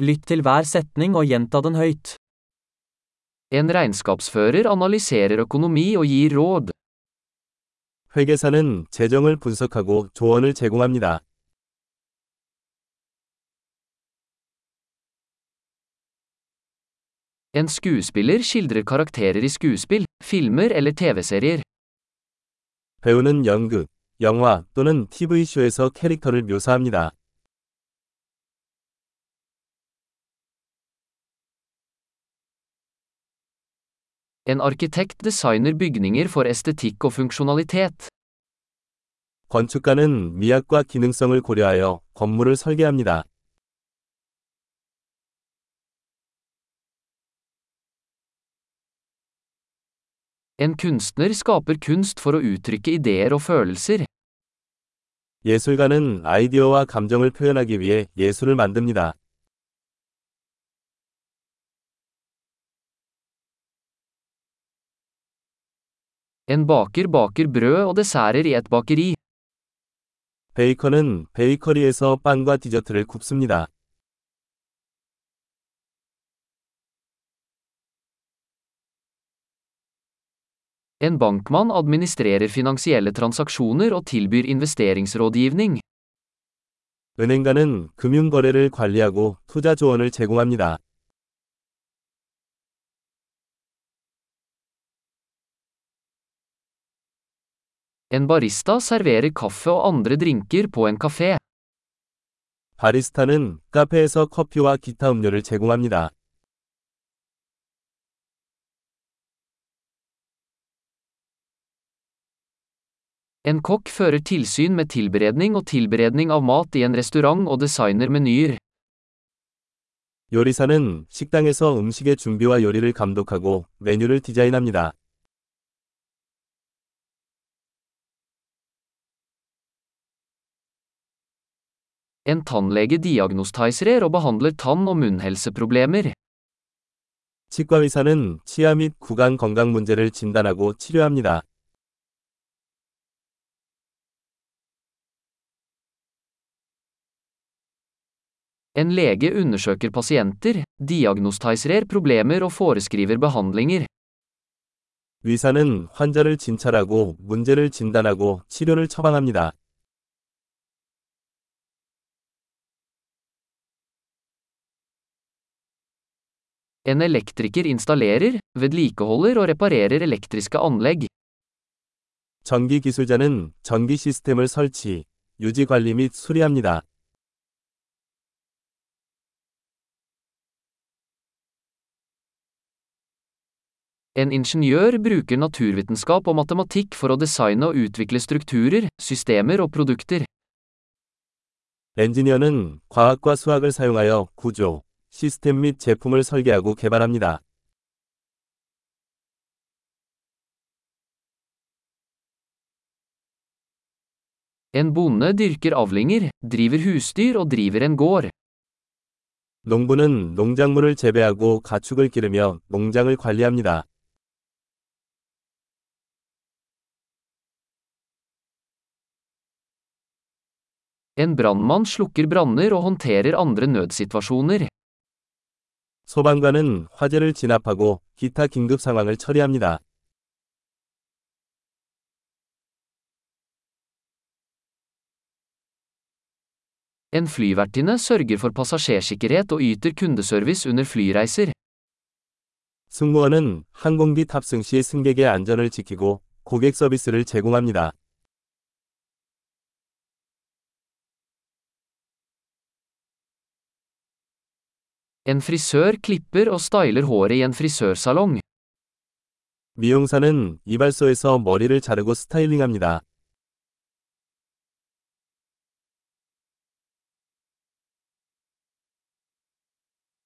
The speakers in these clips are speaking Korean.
Lytt til hver setning og gjenta den høyt. En regnskapsfører analyserer økonomi og gir råd. 회계사는 재정을 분석하고 조언을 제공합니다. En skuespiller skildrer karakterer i skuespill, filmer eller TV-serier. 배우는 연극, 영화 또는 TV쇼에서 캐릭터를 묘사합니다. En arkitekt designer bygninger for estetikk og funksjonalitet. 건축가는 미학과 기능성을 고려하여 건물을 설계합니다. En kunstner skaper kunst for å uttrykke ideer og følelser. 예술가는 아이디어와 감정을 표현하기 위해 예술을 만듭니다. En baker baker brød og desserter i et bakeri. 베이커는 베이커리에서 빵과 디저트를 굽습니다. En bankmann administrerer finansielle transaksjoner og tilbyr investeringsrådgivning. 은행가는 금융 거래를 관리하고 투자 조언을 제공합니다. En barista serverer kaffe og andre drinker på en kafé. 바리스타는 카페에서 커피와 기타 음료를 제공합니다. En kokk fører tilsyn med tilberedning og tilberedning av mat i en restaurant og designer menyer. 요리사는 식당에서 음식의 준비와 요리를 감독하고 메뉴를 디자인합니다. En tannlege diagnostiserer og behandler tann- og munnhelseproblemer. 치과 의사는 치아 및 구강 건강 문제를 진단하고 치료합니다. En lege undersøker pasienter, diagnostiserer problemer og foreskriver behandlinger. 의사는 환자를 진찰하고 문제를 진단하고 치료를 처방합니다. En elektriker installerer, vedlikeholder og reparerer elektriske anlegg. 전기 기술자는 전기 시스템을 설치, 유지 관리 및 수리합니다. En ingeniør bruker naturvitenskap og matematikk for å designe og utvikle strukturer, systemer og produkter. 엔지니어는 과학과 수학을 사용하여 구조, 시스템 및 제품을 설계하고 개발합니다. En bonde dyrker avlinger, driver husdyr og driver en gård. 농부는 농작물을 재배하고 가축을 기르며 농장을 관리합니다. En brannmann slukker branner og håndterer andre nødsituasjoner. 소방관은 화재를 진압하고 기타 긴급 상황을 처리합니다. En flyvertinne sørger for passasjersikkerhet og yter kundeservice under flyreiser. 승무원은 항공기 탑승 시 승객의 안전을 지키고 고객 서비스를 제공합니다. En frisør klipper og styler håret i en frisørsalong. 미용사는 이발소에서 머리를 자르고 스타일링합니다.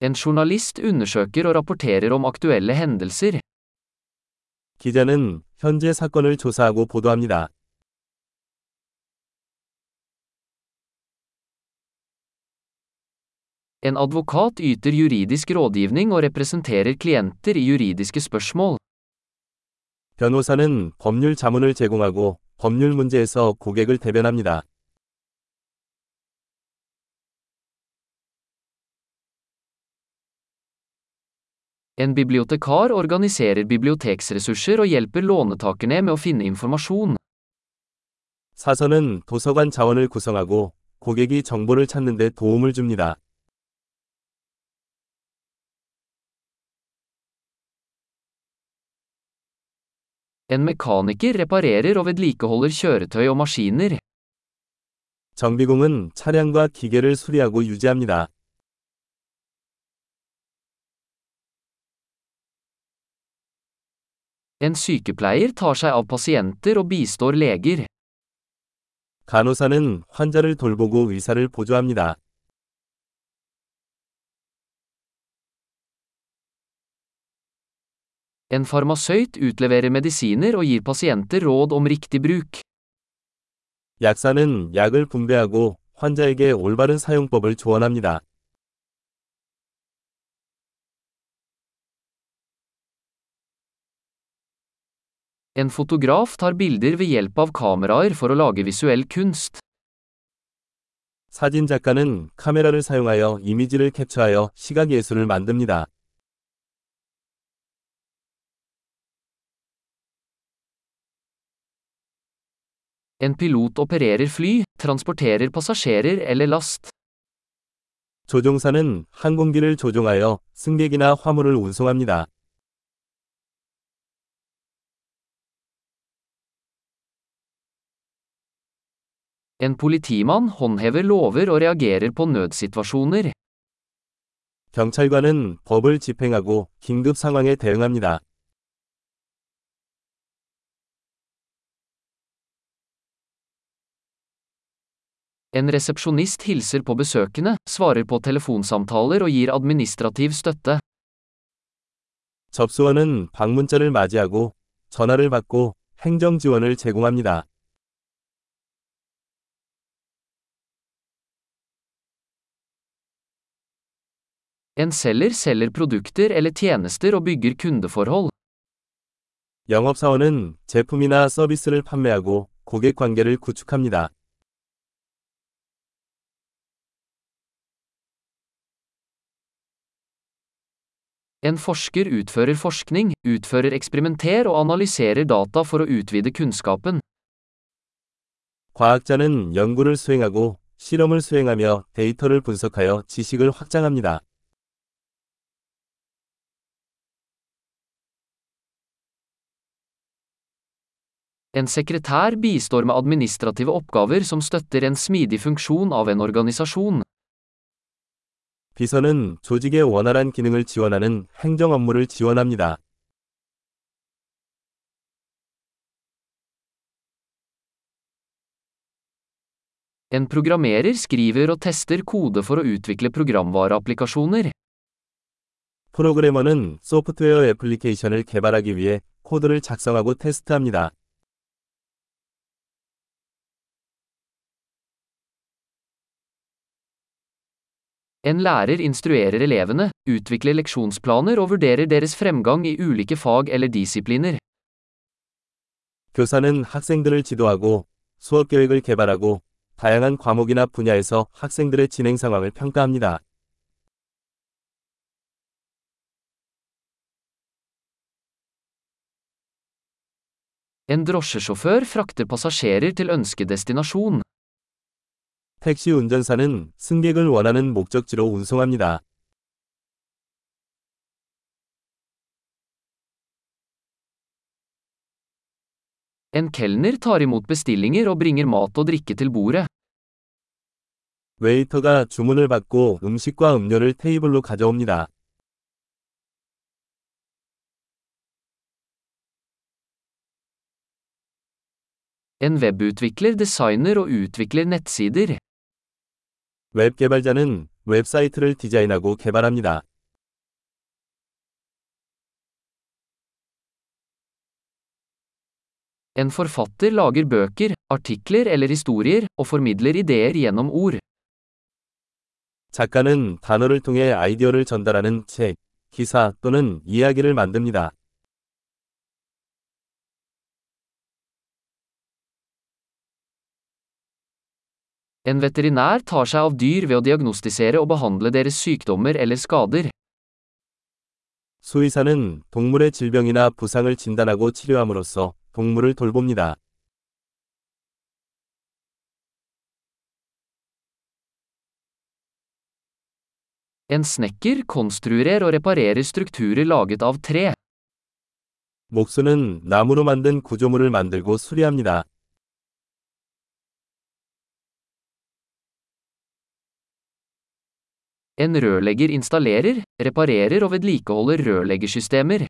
En journalist undersøker og rapporterer om aktuelle hendelser. 기자는 현재 사건을 조사하고 보도합니다. En advokat yter juridisk rådgivning og representerer klienter i juridiske spørsmål. 변호사는 법률 자문을 제공하고 법률 문제에서 고객을 대변합니다. En bibliotekar organiserer biblioteksressurser og hjelper låntakerne med å finne informasjon. 사서는 도서관 자원을 구성하고 고객이 정보를 찾는 데 도움을 줍니다. En mekaniker reparerer og vedlikeholder kjøretøy og maskiner. 정비공은 차량과 기계를 수리하고 유지합니다. En sykepleier tar seg av pasienter og bistår leger. 간호사는 환자를 돌보고 의사를 보조합니다. En farmasøyt utleverer medisiner og gir pasienter råd om riktig bruk. 약사는 약을 분배하고 환자에게 올바른 사용법을 조언합니다. En fotograf tar bilder ved hjelp av kameraer for å lage visuell kunst. 사진 작가는 카메라를 사용하여 이미지를 캡처하여 시각 예술을 만듭니다. En pilot opererer fly, transporterer passasjerer eller last. 조종사는 항공기를 조종하여 승객이나 화물을 운송합니다. En politimann håndhever lover og reagerer på nødsituasjoner. 경찰관은 법을 집행하고 긴급 상황에 대응합니다. En resepsjonist hilser på besøkende, svarer på telefonsamtaler og gir administrativ støtte. 접수원은 방문자를 맞이하고 전화를 받고 행정 지원을 제공합니다. En selger selger produkter eller tjenester og bygger kundeforhold. 영업사원은 제품이나 서비스를 판매하고 고객 관계를 구축합니다. En forsker utfører forskning, utfører eksperimenter og analyserer data for å utvide kunnskapen. 과학자는 연구를 수행하고 실험을 수행하며 데이터를 분석하여 지식을 확장합니다. En sekretær bistår med administrative oppgaver som støtter en smidig funksjon av en organisasjon. 비서는 조직의 원활한 기능을 지원하는 행정 업무를 지원합니다. En programmerer skriver og tester kode for å utvikle programvareapplikasjoner. 프로그래머는 소프트웨어 애플리케이션을 개발하기 위해 코드를 작성하고 테스트합니다. En lærer instruerer elevene, utvikler leksjonsplaner og vurderer deres fremgang i ulike fag eller disipliner. 교사는 학생들을 지도하고 수업 계획을 개발하고 다양한 과목이나 분야에서 학생들의 진행 상황을 평가합니다. En drosjesjåfør frakter passasjerer til ønsket destinasjon. 택시 운전사는 승객을 원하는 목적지로 운송합니다. En kelner tar imot bestillinger og bringer mat og drikke til bordet. 웨이터가 주문을 받고 음식과 음료를 테이블로 가져옵니다. En webutvikler designer og utvikler nettsider. 웹 개발자는 웹사이트를 디자인하고 개발합니다. En forfatter lager bøker, artikler eller historier, og formidler ideer gjennom ord. 작가는 단어를 통해 아이디어를 전달하는 책, 기사 또는 이야기를 만듭니다. En veterinær tar seg av dyr ved å diagnostisere og behandle deres sykdommer eller skader. 수의사는 동물의 질병이나 부상을 진단하고 치료함으로써 동물을 돌봅니다. En snekker konstruerer og reparerer strukturer laget av tre. 목수는 나무로 만든 구조물을 만들고 수리합니다. En rørlegger installerer, reparerer og vedlikeholder rørleggersystemer.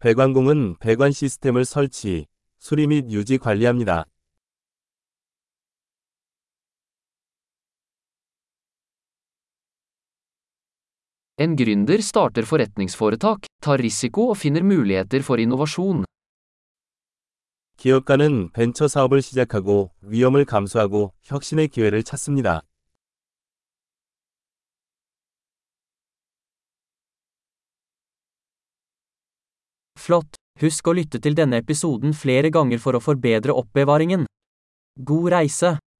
배관공은 배관 시스템을 설치, 수리 및 유지 관리합니다. En gründer starter forretningsforetak, tar risiko og finner muligheter for innovasjon. 기업가는 벤처 사업을 시작하고 위험을 감수하고 혁신의 기회를 찾습니다. Flott. Husk å lytte til denne episoden flere ganger for å forbedre oppbevaringen. God reise!